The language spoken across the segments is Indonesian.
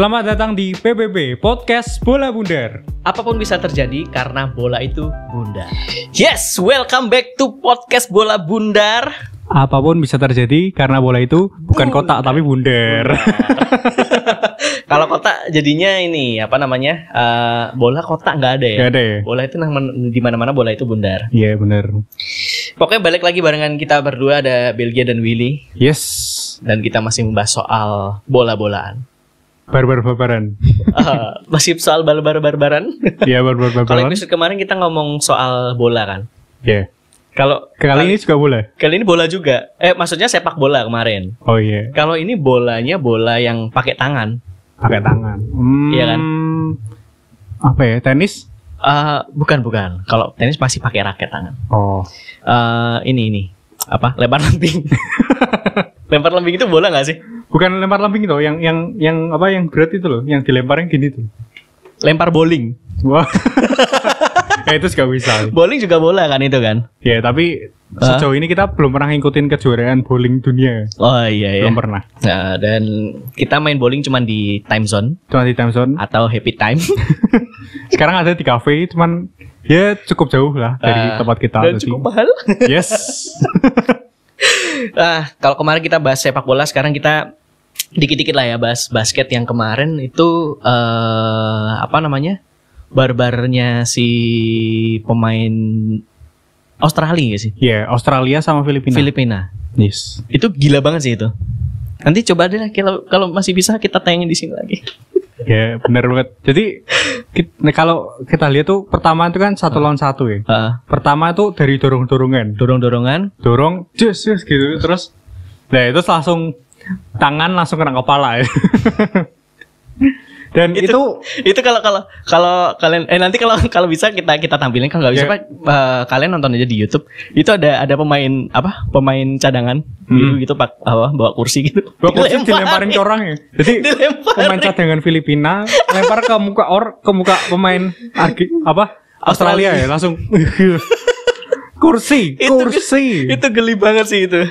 Selamat datang di PBB Podcast Bola Bundar. Apa pun bisa terjadi karena bola itu bundar. Yes, welcome back to podcast bola bundar. Apa pun bisa terjadi karena bola itu bukan kotak tapi bundar. Kalau kotak jadinya ini apa namanya? Eh, bola kotak nggak ada ya. Gak ada ya? Bola itu di mana-mana bola itu bundar. Iya bener. Pokoknya balik lagi barengan kita berdua ada Belgia dan Willy Yes. dan kita masih membahas soal bola-bolaan. Barbar-barbaran. Eh, masih soal barbar-barbaran. Iya Kalau barbar-barbaran. episode kemarin kita ngomong soal bola kan. Iya. Kalau Kali ini juga boleh. kali ini bola juga. Eh maksudnya sepak bola kemarin. Oh iya. Kalau ini bolanya bola yang pakai tangan. Pakai tangan. Hmm, Iya kan? Apa ya? Tenis? Eh bukan bukan. Kalau tenis masih pakai raket tangan. Oh. Eh ini ini apa? Lempar lemping. lempar lemping itu bola nggak sih? Bukan lempar lambing itu, yang yang yang apa yang berat itu loh, yang dilemparin gini tuh. Lempar bowling. Wah. ya itu gak bisa. Bowling juga bola kan itu kan? Ya tapi sejauh ini kita belum pernah ngikutin kejuaraan bowling dunia. Oh iya ya. Belum pernah. Nah, dan kita main bowling cuman di time zone Cuma di time zone. atau happy time. Sekarang ada di cafe, cuman ya cukup jauh lah dari Ah, tempat kita. dan cukup mahal. Yes. Ah, kalau kemarin kita bahas sepak bola, sekarang kita dikit-dikit lah ya bahas basket yang kemarin itu eh apa namanya? Barbarnya si pemain Australia nggak sih? Ya, Australia sama Filipina. Filipina. Yes. Itu gila banget sih itu. Nanti coba deh kalau kalau masih bisa kita tayangin di sini lagi. Ya, benar banget. Jadi kit- nah, kalau kita lihat tuh pertama itu kan satu lawan satu ya. Ah, Pertama itu dari dorong-dorongan. dorong-dorongan. Dorong, jus, jus gitu. Terus, nah itu langsung tangan langsung kena kepala ya. Dan itu, Itu- Itu kalau kalau kalau kalian eh nanti kalau kalau bisa kita kita tampilin kalau nggak bisa Ya. Pak, eh, kalian nonton aja di YouTube. Itu ada ada pemain apa? Pemain cadangan gitu gitu pak apa bawa kursi gitu. Gua kursi dilemparin ke orang ya. Jadi Dilemparin. pemain cadangan Filipina lempar ke muka or ke muka pemain Argi, apa Australia ya langsung kursi Itu- kursi Itu geli banget sih itu.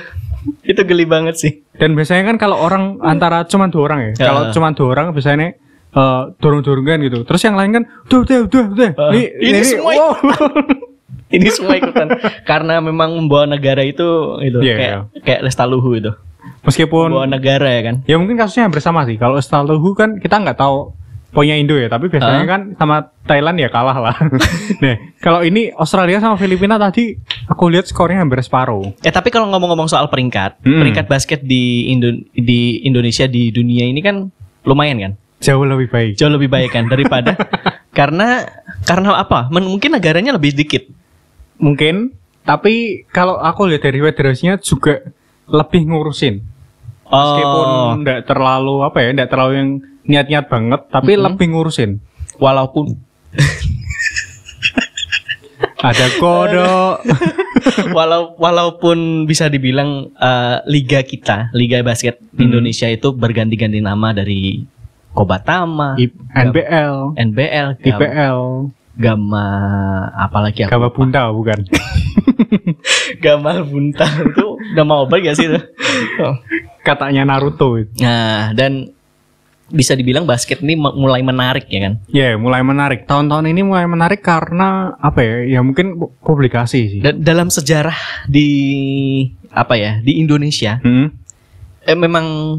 Itu geli banget sih. dan biasanya kan kalau orang antara cuma dua orang ya Ya. kalau cuma dua orang biasanya eh, dorong-dorongan gitu terus yang lain kan udah udah udah udah Ah, ini, ini semua wow. Ini semua ikutan karena memang membawa negara itu itu Iya, kayak iya. kayak Lestaluhu itu. meskipun Membawa negara ya kan. ya mungkin kasusnya hampir sama sih kalau Staluhu kan kita nggak tahu punya Indo ya tapi biasanya Ah. kan sama Thailand ya kalah lah nah kalau ini Australia sama Filipina tadi aku lihat skornya hampir separuh Eh tapi kalau ngomong-ngomong soal peringkat, Hmm. peringkat basket di Indo- di Indonesia di dunia ini kan lumayan kan? Jauh lebih baik Jauh lebih baik kan daripada karena karena apa? Mungkin negaranya lebih sedikit. mungkin tapi kalau aku lihat dari federasinya juga lebih ngurusin meskipun Oh, nggak terlalu apa ya nggak terlalu yang niat-niat banget tapi Mhm. lebih ngurusin walaupun ada kodok walau walaupun bisa dibilang eh, liga kita, liga basket Hmm. Indonesia itu berganti-ganti nama dari Kobatama, I- NBL NBL, Gam- IPL Gama apalagi aku Gama. Bunda bukan Gamal Buntar itu nama obat gak sih itu? Oh. katanya Naruto itu. Nah, dan bisa dibilang basket ini mulai menarik ya kan? Ya, mulai menarik. Tahun-tahun ini mulai menarik karena apa ya? Ya mungkin pu- publikasi sih. Da- dalam sejarah di apa ya di Indonesia, Hmm. eh, memang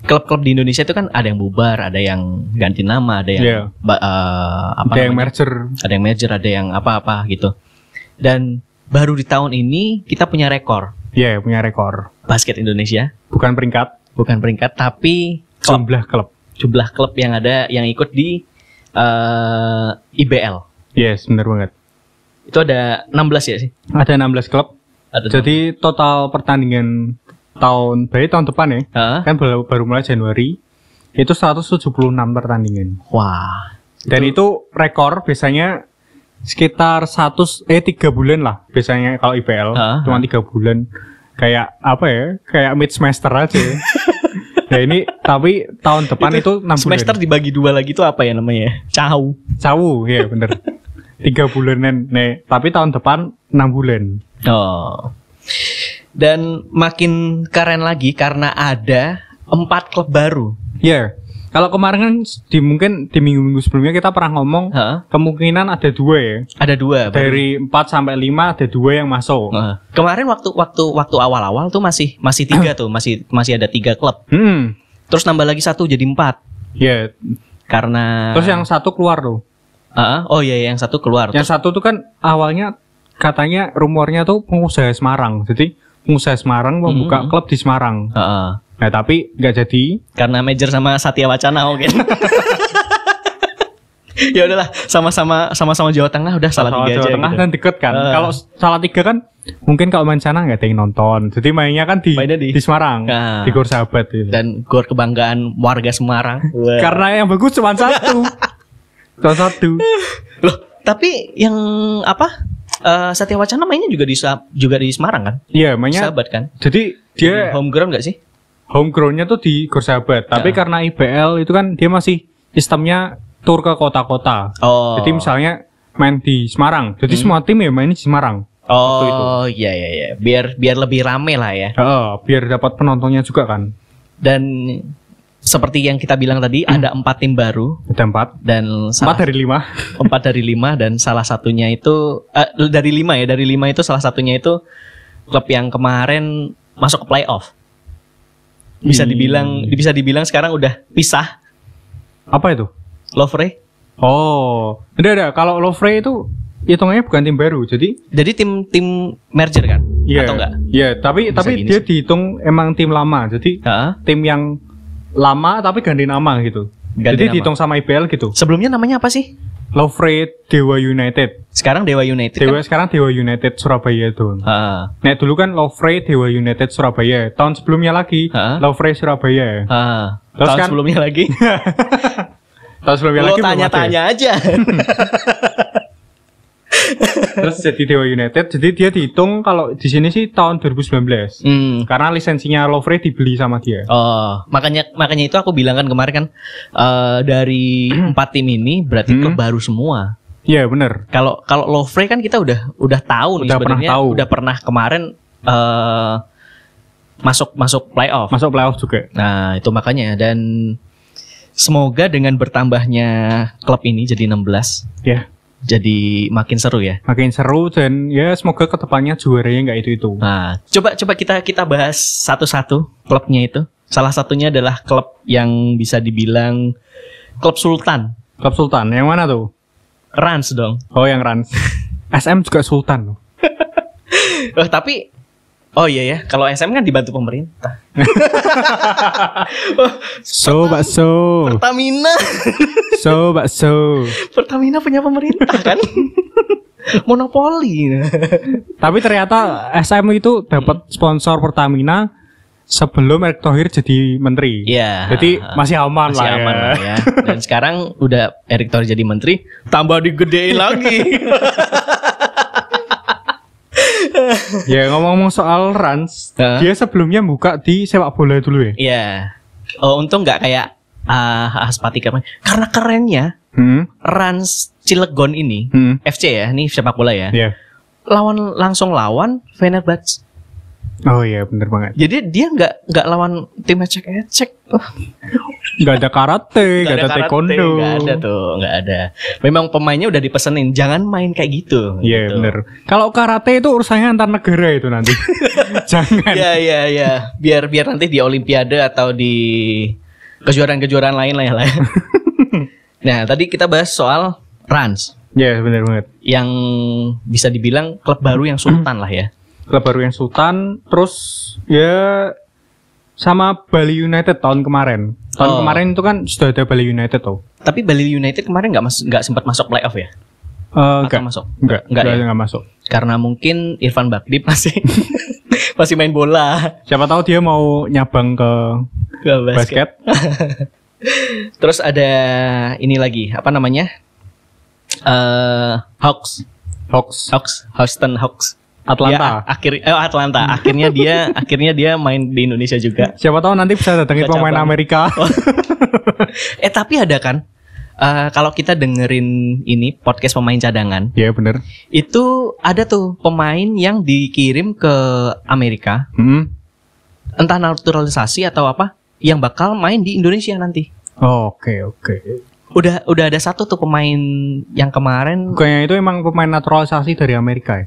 klub-klub di Indonesia itu kan ada yang bubar, ada yang ganti nama, ada yang Iya. ba- eh, apa Ada yang merger. ada yang merger, ada yang apa-apa gitu. Dan baru di tahun ini kita punya rekor Ya, punya rekor. basket Indonesia, Bukan peringkat, bukan peringkat tapi klub, jumlah klub. jumlah klub yang ada yang ikut di eh, IBL. Yes, benar banget. Itu ada 16 ya sih? Ada 16 klub. Ada Jadi total pertandingan tahun, berarti tahun depan ya. Hah? Kan baru, baru mulai Januari. Itu 176 pertandingan. Wah. Dan itu rekor biasanya sekitar satu eh tiga bulan lah biasanya kalau IPL Ah, cuma tiga bulan kayak apa ya kayak mid semester aja nah ini tapi tahun depan itu, enam Semester bulan dibagi dua lagi itu apa ya namanya? Cau. cawu ya bener tiga bulanan nih tapi tahun depan enam bulan Oh. Dan makin keren lagi karena ada empat klub baru. ya Kalau kemarin kan di mungkin di minggu-minggu sebelumnya kita pernah ngomong Heeh. kemungkinan ada dua ya. Ada dua. Dari 4 sampai 5 ada dua yang masuk. Heeh. Kemarin waktu waktu waktu awal-awal tuh masih masih tiga tuh, masih masih ada tiga klub. Hmm. Terus nambah lagi satu jadi empat Ya, karena. terus yang satu keluar tuh. Heeh. oh iya yang satu keluar. Yang satu tuh kan awalnya katanya rumornya tuh pengusaha Semarang. Jadi pengusaha Semarang mau Mhm. buka klub di Semarang. Heeh. Nah, tapi nggak jadi. karena major sama Satya Wacana mungkin. ya udahlah sama-sama sama-sama Jawa Tengah udah salah tiga Jawa aja Tengah gitu. kan deket kan. Eh. Kalau salah tiga kan mungkin kalau main sana nggak ada yang nonton. Jadi mainnya kan di Mainnya di- di, Semarang, Nah. di Gor Sahabat gitu. dan gor kebanggaan warga Semarang. Wah. Karena yang bagus cuma satu. cuma satu. Loh, tapi yang apa? Eh, Satya Wacana mainnya juga di juga di Semarang kan? Iya, mainnya. Sahabat kan? Jadi dia home ground gak sih? home groundnya tuh di Gor Sahabat. Tapi Ya. karena IBL itu kan dia masih sistemnya tur ke kota-kota. Oh. Jadi misalnya main di Semarang. Jadi Hmm. semua tim ya main di Semarang. Oh, iya iya iya. Biar biar lebih rame lah ya. Heeh, biar dapat penontonnya juga kan. Dan seperti yang kita bilang tadi ada empat tim baru Ada empat. dan Empat salah, dari lima. empat dari lima dan salah satunya itu eh, dari lima ya dari lima itu salah satunya itu klub yang kemarin masuk ke playoff. Bisa Hmm. dibilang bisa dibilang sekarang udah pisah Apa itu? Lovre. Oh, ada ada. Kalau Lovre itu hitungannya bukan tim baru. Jadi Jadi tim tim merger kan? Iya. Atau enggak? Iya, tapi Bisa tapi dia sih. dihitung emang tim lama. Jadi Heeh. tim yang lama tapi ganti nama gitu. Ganti Jadi nama. dihitung sama IPL gitu. Sebelumnya namanya apa sih? Lovre Dewa United. Sekarang Dewa United Dewa kan? sekarang Dewa United Surabaya tuh. Heeh. Nek dulu kan Lovre Dewa United Surabaya. Tahun sebelumnya lagi Heeh. Lovre Surabaya. Heeh. Terus Tahun kan- sebelumnya lagi. Tahun sebelumnya Lo lagi tanya-tanya aja. Terus jadi Dewa United. Jadi dia dihitung kalau di sini sih tahun 2019. hmm. Karena lisensinya Lovre dibeli sama dia. Oh, makanya makanya itu aku bilang kan kemarin kan eh, dari empat tim ini berarti Hmm. baru semua. Iya bener. Kalau kalau Lovre kan kita udah udah tahu nih Udah pernah sebenarnya tahu. udah pernah kemarin eh masuk masuk playoff. Masuk playoff juga. Nah, itu makanya dan semoga dengan bertambahnya klub ini jadi 16 Ya. Jadi makin seru ya. Makin seru dan ya semoga ke depannya juaranya nggak itu itu. Nah, coba coba kita kita bahas satu-satu klubnya itu. Salah satunya adalah klub yang bisa dibilang klub Sultan. Klub Sultan yang mana tuh? Rans dong. Oh yang Rans. SM juga Sultan loh. Oh, tapi Oh iya ya, kalau SM kan dibantu pemerintah. So bakso. Pertamina. So bakso. Pertamina punya pemerintah kan? Monopoli. Tapi ternyata SM itu dapat sponsor Pertamina sebelum Erick Thohir jadi menteri. Iya. Jadi masih aman Masih lah aman ya. lah ya. Dan sekarang udah Erick Thohir jadi menteri, tambah digedein lagi. ya ngomong-ngomong soal Rans, Hah? dia sebelumnya buka di sepak bola dulu ya. Iya. Oh, untung nggak kayak ah Aspati kemarin. Karena kerennya Hmm. Rans Cilegon ini Hmm. FC ya, ini sepak bola ya. Ya. Lawan langsung lawan Fenerbahce. Oh iya bener banget. Jadi dia nggak nggak lawan tim ecek-ecek. Oh, Gak ada karate, gak, ada, karate, taekwondo. Nggak ada tuh, nggak ada. Memang pemainnya udah dipesenin, jangan main kayak gitu. Iya gitu. bener. Kalau karate itu urusannya antar negara itu nanti. Jangan. Iya iya iya. Biar biar nanti di Olimpiade atau di kejuaraan-kejuaraan lain lah ya. lah ya. nah tadi kita bahas soal Rans Iya bener banget. yang bisa dibilang klub baru yang sultan lah ya. Klub baru yang Sultan, terus ya sama Bali United tahun kemarin. Tahun Oh. kemarin itu kan sudah ada Bali United tuh. Tapi Bali United kemarin nggak mas nggak sempat masuk playoff ya? Eh Atau enggak, masuk? enggak, Enggak enggak, ya? enggak masuk. Karena mungkin Irfan Bakdi masih masih main bola Siapa tahu dia mau nyabang ke ke basket. basket. Terus ada ini lagi apa namanya? Eh Hawks, Hawks, Hawks, Houston Hawks. Atlanta. Ya, akhir eh, Atlanta. Akhirnya dia akhirnya dia main di Indonesia juga. Siapa tahu nanti bisa datengin Ke pemain. Amerika. eh tapi ada kan? eh, kalau kita dengerin ini podcast pemain cadangan, Iya bener. itu ada tuh pemain yang dikirim ke Amerika, Hmm. entah naturalisasi atau apa, yang bakal main di Indonesia nanti. Oke oke. Udah udah ada satu tuh pemain yang kemarin Bukannya itu emang pemain naturalisasi dari Amerika ya?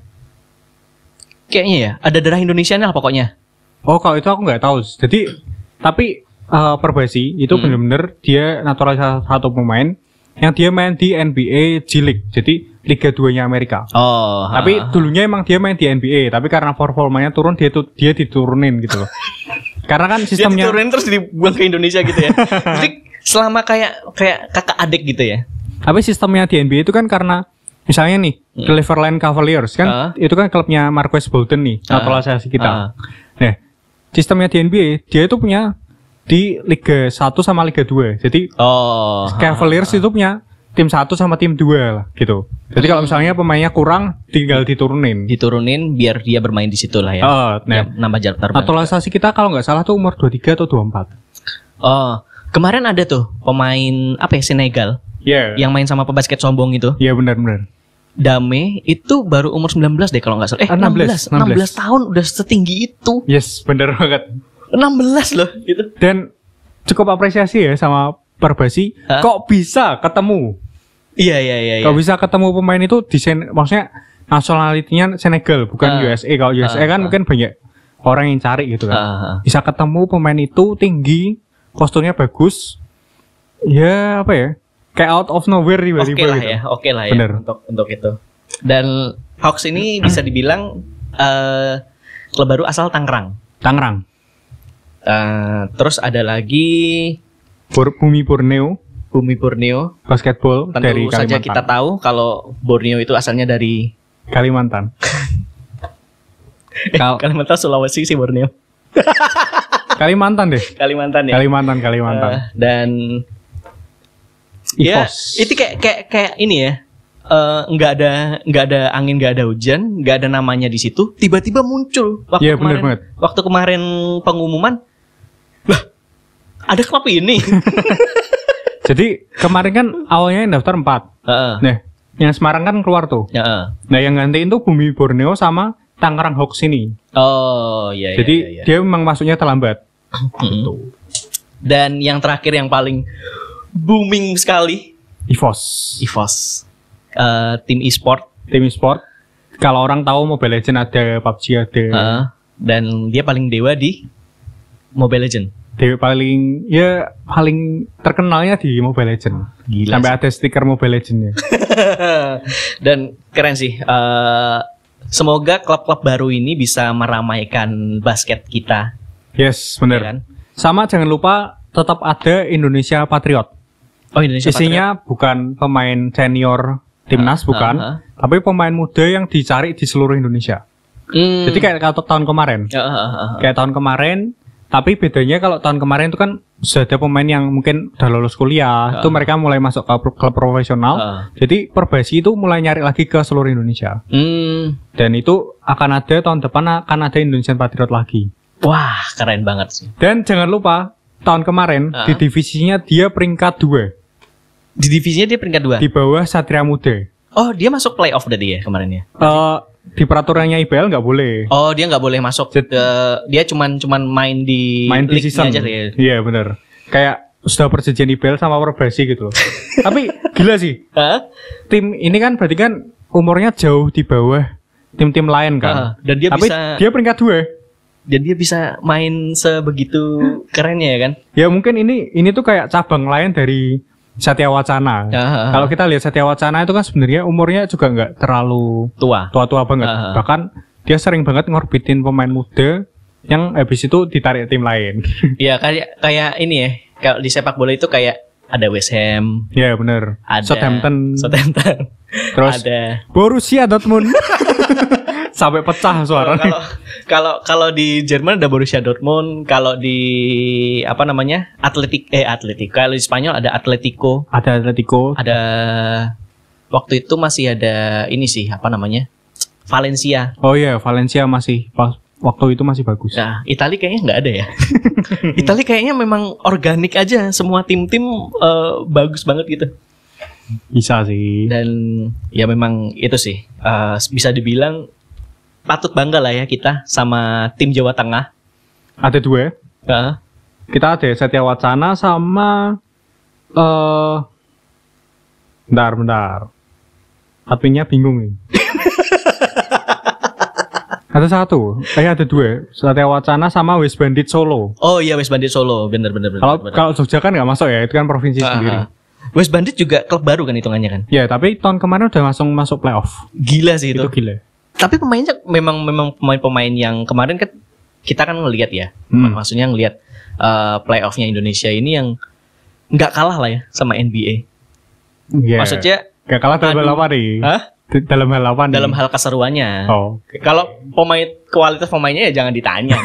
Kayaknya ya ada darah Indonesia lah pokoknya. Oh kalau itu aku nggak tahu. Jadi tapi eh, Perbasi itu Hmm. bener-bener dia naturalisasi satu pemain yang dia main di NBA G League. Jadi Liga 2-nya Amerika. Oh, Tapi ha. dulunya emang dia main di NBA, tapi karena performanya turun dia tuh dia diturunin gitu loh. karena kan dia sistemnya diturunin terus dibuang ke Indonesia gitu ya. Jadi selama kayak kayak kakak adik gitu ya. Tapi sistemnya di NBA itu kan karena misalnya nih Cleveland Cavaliers kan Hmm. Ah. itu kan klubnya Marquess Bolden nih Ah. naturalisasi kita. Ah. Nah, sistemnya di NBA dia itu punya di Liga 1 sama Liga 2. Jadi Oh. Cavaliers itu punya tim 1 sama tim 2 lah gitu. Jadi kalau misalnya pemainnya kurang tinggal diturunin. diturunin biar dia bermain di situ lah ya. Oh, nah, Ya, nambah jarak terbang. naturalisasi kita kalau nggak salah tuh umur 23 atau 24. Oh, kemarin ada tuh pemain apa ya Senegal Iya. yang main sama pebasket sombong itu. Iya benar-benar. Dame itu baru umur 19 deh kalau nggak salah. Eh, Ah, 16, 16. 16 tahun udah setinggi itu. Yes, bener banget. 16 loh gitu. Dan cukup apresiasi ya sama Perbasi. Hah? Kok bisa ketemu? Iya iya iya iya. Kok bisa ketemu pemain itu di Sen maksudnya nationality-nya Senegal bukan Ah. USA. Kalau USA Ah, kan ah. mungkin banyak orang yang cari gitu kan. Ah, ah. Bisa ketemu pemain itu tinggi, posturnya bagus. Ya apa ya? Kayak out of nowhere tiba-tiba lah gitu. ya, oke lah ya Bener. untuk untuk itu. Dan Hawks ini bisa dibilang eh klub baru asal Tangerang. Tangerang, Eh, terus ada lagi Bur- Bumi Borneo, Bumi Borneo. basketball Tentu dari saja Kalimantan. kita tahu kalau Borneo itu asalnya dari Kalimantan. Kal- Kalimantan Sulawesi sih Borneo. Kalimantan deh. Kalimantan ya. Kalimantan, Kalimantan. Eh, dan ya itu kayak kayak kayak ini ya. eh, nggak ada nggak ada angin nggak ada hujan nggak ada namanya di situ tiba-tiba muncul waktu Iya, bener kemarin banget. waktu kemarin pengumuman lah ada klub ini Jadi kemarin kan awalnya yang daftar 4. Heeh. Nah, yang Semarang kan keluar tuh. Heeh. Nah, yang gantiin tuh Bumi Borneo sama Tangerang Hawks ini. oh iya iya, Jadi iya, iya. dia memang masuknya terlambat. Mm. dan yang terakhir yang paling booming sekali EVOS. EVOS Eh, tim e-sport Tim e-sport. Kalau orang tahu Mobile Legends ada, PUBG ada. Heeh. dan dia paling dewa di Mobile Legend Dia paling ya paling terkenalnya di Mobile Legends. Gila Sampai ada stiker Mobile Legends-nya. Dan keren sih. eh, semoga klub-klub baru ini bisa meramaikan basket kita. yes, ya bener. kan? Sama jangan lupa tetap ada Indonesia Patriot. Oh Indonesia Isinya bukan pemain senior timnas Ah, bukan, ah, ah. tapi pemain muda yang dicari di seluruh Indonesia. Patriot. Hmm. Jadi kayak kalau tahun kemarin, Ya, ah, ah, ah. kayak tahun kemarin, tapi bedanya kalau tahun kemarin itu kan sudah ada pemain yang mungkin udah lulus kuliah, itu mereka mulai masuk ke klub profesional. Ah. Jadi Perbasi itu mulai nyari lagi ke seluruh Indonesia. Hmm. Dan itu akan ada tahun depan akan ada Indonesian Patriot lagi. Wah keren banget sih. Dan jangan lupa tahun kemarin Ah. di divisinya dia peringkat dua Di divisinya dia peringkat dua. di bawah Satria Muda. Oh dia masuk playoff tadi ya kemarin ya. Eh, di peraturannya IBL nggak boleh Oh dia nggak boleh masuk Jad- ke dia cuman cuman main di main di season. aja ya. Iya bener. Kayak sudah perjanjian IBL sama Perbasi gitu loh. Tapi gila sih. Hah? Tim ini kan berarti kan umurnya jauh di bawah tim-tim lain kan. dan dia Tapi bisa dia peringkat dua. dan dia bisa main sebegitu kerennya ya kan? Ya mungkin ini ini tuh kayak cabang lain dari Satya Wacana. Ah, Kalau kita lihat Satya Wacana itu kan sebenarnya umurnya juga nggak terlalu tua. tua-tua banget. Ah. Bahkan dia sering banget ngorbitin pemain muda yang habis itu ditarik tim lain. Iya kayak kayak ini ya. Kalau di sepak bola itu kayak ada West Ham, ya bener. ada Southampton, Southampton. terus ada Borussia Dortmund. Sampai pecah kalau suaranya. kalau kalau di Jerman ada Borussia Dortmund, kalau di apa namanya? Atletik eh Atletik. Kalau di Spanyol ada Atletico, Ada Atletico, ada waktu itu masih ada ini sih apa namanya? Valencia. Oh iya, Valencia masih pas waktu itu masih bagus. Nah, Itali kayaknya nggak ada ya. Itali kayaknya memang organik aja, semua tim-tim eh, bagus banget gitu. Bisa sih. Dan ya memang itu sih eh, bisa dibilang patut bangga lah ya kita sama tim Jawa Tengah. Ada dua. Heeh. Kita ada Satya Wacana sama eh bentar, bentar. Adminnya bingung nih. ada satu, eh ada dua. Satya Wacana sama West Bandit Solo. Oh iya West Bandit Solo, bener bener bener. Kalau kalau Jogja kan nggak masuk ya, itu kan provinsi Ah, sendiri. ah. West Bandit juga klub baru kan hitungannya kan. Ya, tapi tahun kemarin udah langsung masuk playoff. Gila sih Itu, itu. gila. Tapi pemainnya memang memang pemain-pemain yang kemarin kan kita kan ngelihat ya. Hmm. Maksudnya ngelihat eh, playoffnya Indonesia ini yang nggak kalah lah ya sama NBA. Iya. Maksudnya Gak kalah dalam hal apa nih? Dalam hal apa nih? dalam hal keseruannya. Oh, oke. Kalau pemain kualitas pemainnya ya jangan ditanya.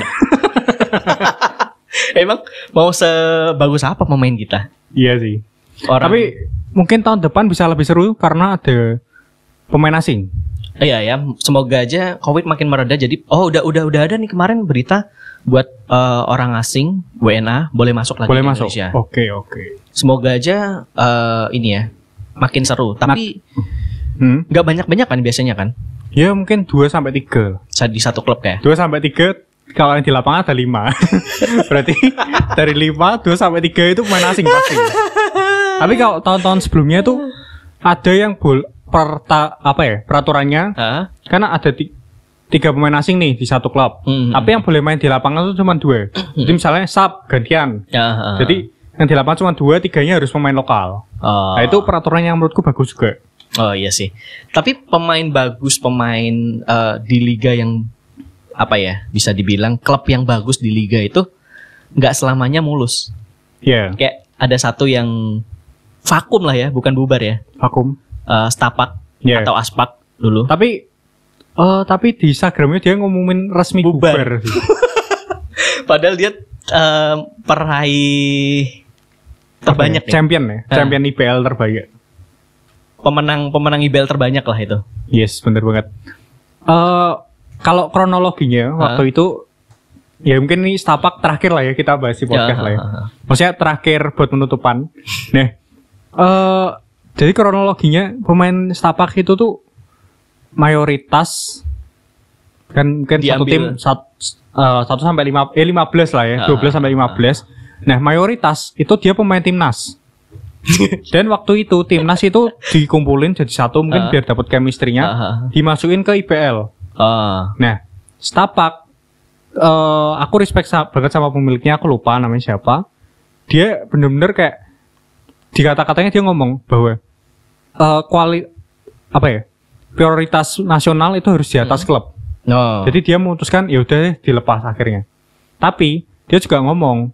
Emang mau sebagus apa pemain kita? Iya sih. Orang Tapi mungkin tahun depan bisa lebih seru karena ada pemain asing. Iya ya, semoga aja Covid makin mereda. Jadi, oh udah udah udah ada nih kemarin berita buat eh, orang asing WNA boleh masuk lagi Boleh ke masuk. Indonesia. Oke, oke. Semoga aja eh, ini ya makin seru. Tapi Hmm. nggak banyak banyak kan biasanya kan Ya mungkin 2 sampai 3. Sa- di satu klub kayak. 2 sampai 3 kalau yang di lapangan ada 5. Berarti dari 5 2 sampai 3 itu pemain asing pasti. Tapi kalau tahun-tahun sebelumnya tuh ada yang bol per ta- apa ya? Peraturannya Hah? karena ada ti- tiga pemain asing nih di satu klub. Hmm. Tapi yang boleh main di lapangan itu cuma dua. Jadi misalnya sub gantian. Ha. Jadi yang di lapangan cuma dua, tiganya harus pemain lokal. oh. Nah itu peraturan yang menurutku bagus juga. Oh iya sih. Tapi pemain bagus, pemain eh, di liga yang apa ya bisa dibilang klub yang bagus di liga itu nggak selamanya mulus. Ya, Kayak ada satu yang vakum lah ya, bukan bubar ya. vakum. Eh, Stapak Ya. atau Aspak dulu. Tapi eh tapi di Instagramnya dia ngumumin resmi Bubar. bubar. Padahal dia eh, peraih terbanyak ya? Champion ya, Ah. champion IPL terbanyak. Pemenang pemenang IBL terbanyak lah itu. Yes, bener banget. Eh kalau kronologinya waktu itu ya mungkin ini setapak terakhir lah ya kita bahas di podcast Ya, lah ya. Maksudnya terakhir buat penutupan. Nah, eh jadi kronologinya pemain setapak itu tuh mayoritas kan mungkin satu Diambil. tim sat, eh, satu sampai lima eh 15 lah ya, Ah, 12 sampai 15. Nah, mayoritas itu dia pemain timnas. Dan waktu itu timnas itu dikumpulin jadi satu mungkin Ah. biar dapat chemistry-nya, Ah, ah. dimasukin ke IPL. Ah, Nah, Stapak eh aku respect sa- banget sama pemiliknya, aku lupa namanya siapa. Dia bener-bener kayak di kata-katanya dia ngomong bahwa eh kuali apa ya? Prioritas nasional itu harus di atas klub. no. Jadi dia memutuskan ya udah dilepas akhirnya. Tapi dia juga ngomong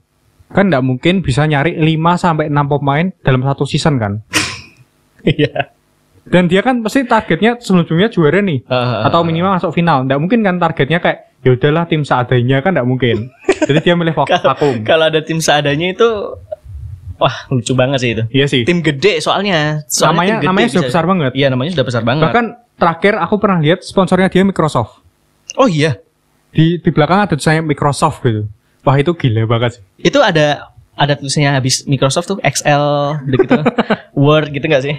kan nggak mungkin bisa nyari 5 sampai 6 pemain dalam satu season kan. Iya. Dan dia kan pasti targetnya sebelumnya juara nih Ah, ah, atau minimal masuk final. Nggak mungkin kan targetnya kayak ya udahlah tim seadanya kan nggak mungkin. Jadi dia milih vak- vakum. Kalau ada tim seadanya itu wah lucu banget sih itu. Iya sih. Tim gede soalnya. soalnya namanya gede namanya sudah besar banget. Iya namanya sudah besar banget. Bahkan terakhir aku pernah lihat sponsornya dia Microsoft. oh iya. Di di belakang ada tulisannya Microsoft gitu. Wah itu gila banget sih. Itu ada ada tulisannya habis Microsoft tuh Excel gitu. Word gitu nggak sih?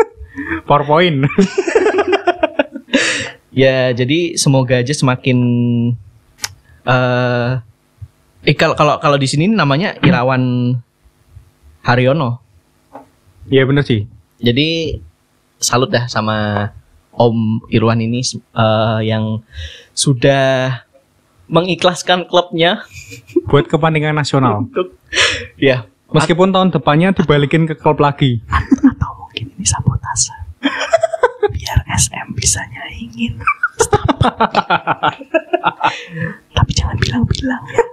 PowerPoint. Ya jadi semoga aja semakin eh eh kalau kalau kalau di sini namanya Irawan Haryono. Iya bener sih. Jadi salut dah sama Om Irwan ini eh, yang sudah mengikhlaskan klubnya Buat kepentingan nasional. untuk ya Meskipun tahun depannya dibalikin ke klub lagi. atau mungkin ini sabotase biar SM bisa nyaingin tapi jangan bilang-bilang ya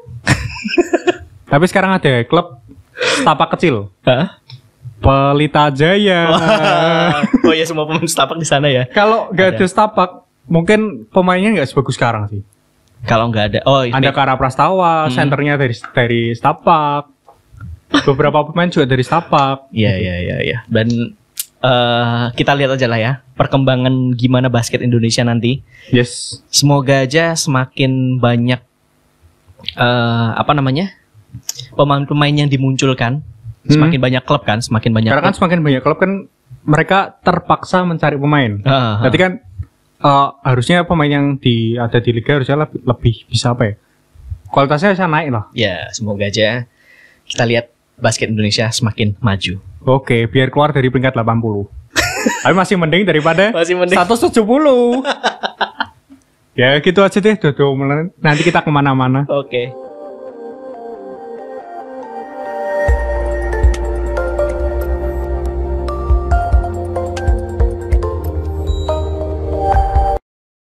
Tapi sekarang ada klub setapak kecil. Hah? Pelita Jaya. oh ya semua pemain setapak di sana ya Kalau nggak ada setapak, mungkin pemainnya nggak sebagus sekarang sih. kalau nggak ada oh Ada Kara Prastawa, Hmm. senternya dari dari Stapak. Beberapa pemain juga dari Stapak. Iya iya iya iya. Dan eh, kita lihat aja lah ya perkembangan gimana basket Indonesia nanti. Yes. Semoga aja semakin banyak eh apa namanya pemain-pemain yang dimunculkan. Semakin banyak klub kan, semakin banyak. Karena kan klub. semakin banyak klub kan mereka terpaksa mencari pemain. Ah, ah. Berarti kan eh, harusnya pemain yang di ada di liga harusnya lebih, lebih bisa apa ya? Kualitasnya bisa naik lah. ya semoga aja kita lihat basket Indonesia semakin maju. Oke, biar keluar dari peringkat 80. Tapi masih mending daripada Masih mending. 170. ya gitu aja deh, Dodo. Nanti kita ke mana-mana. Oke.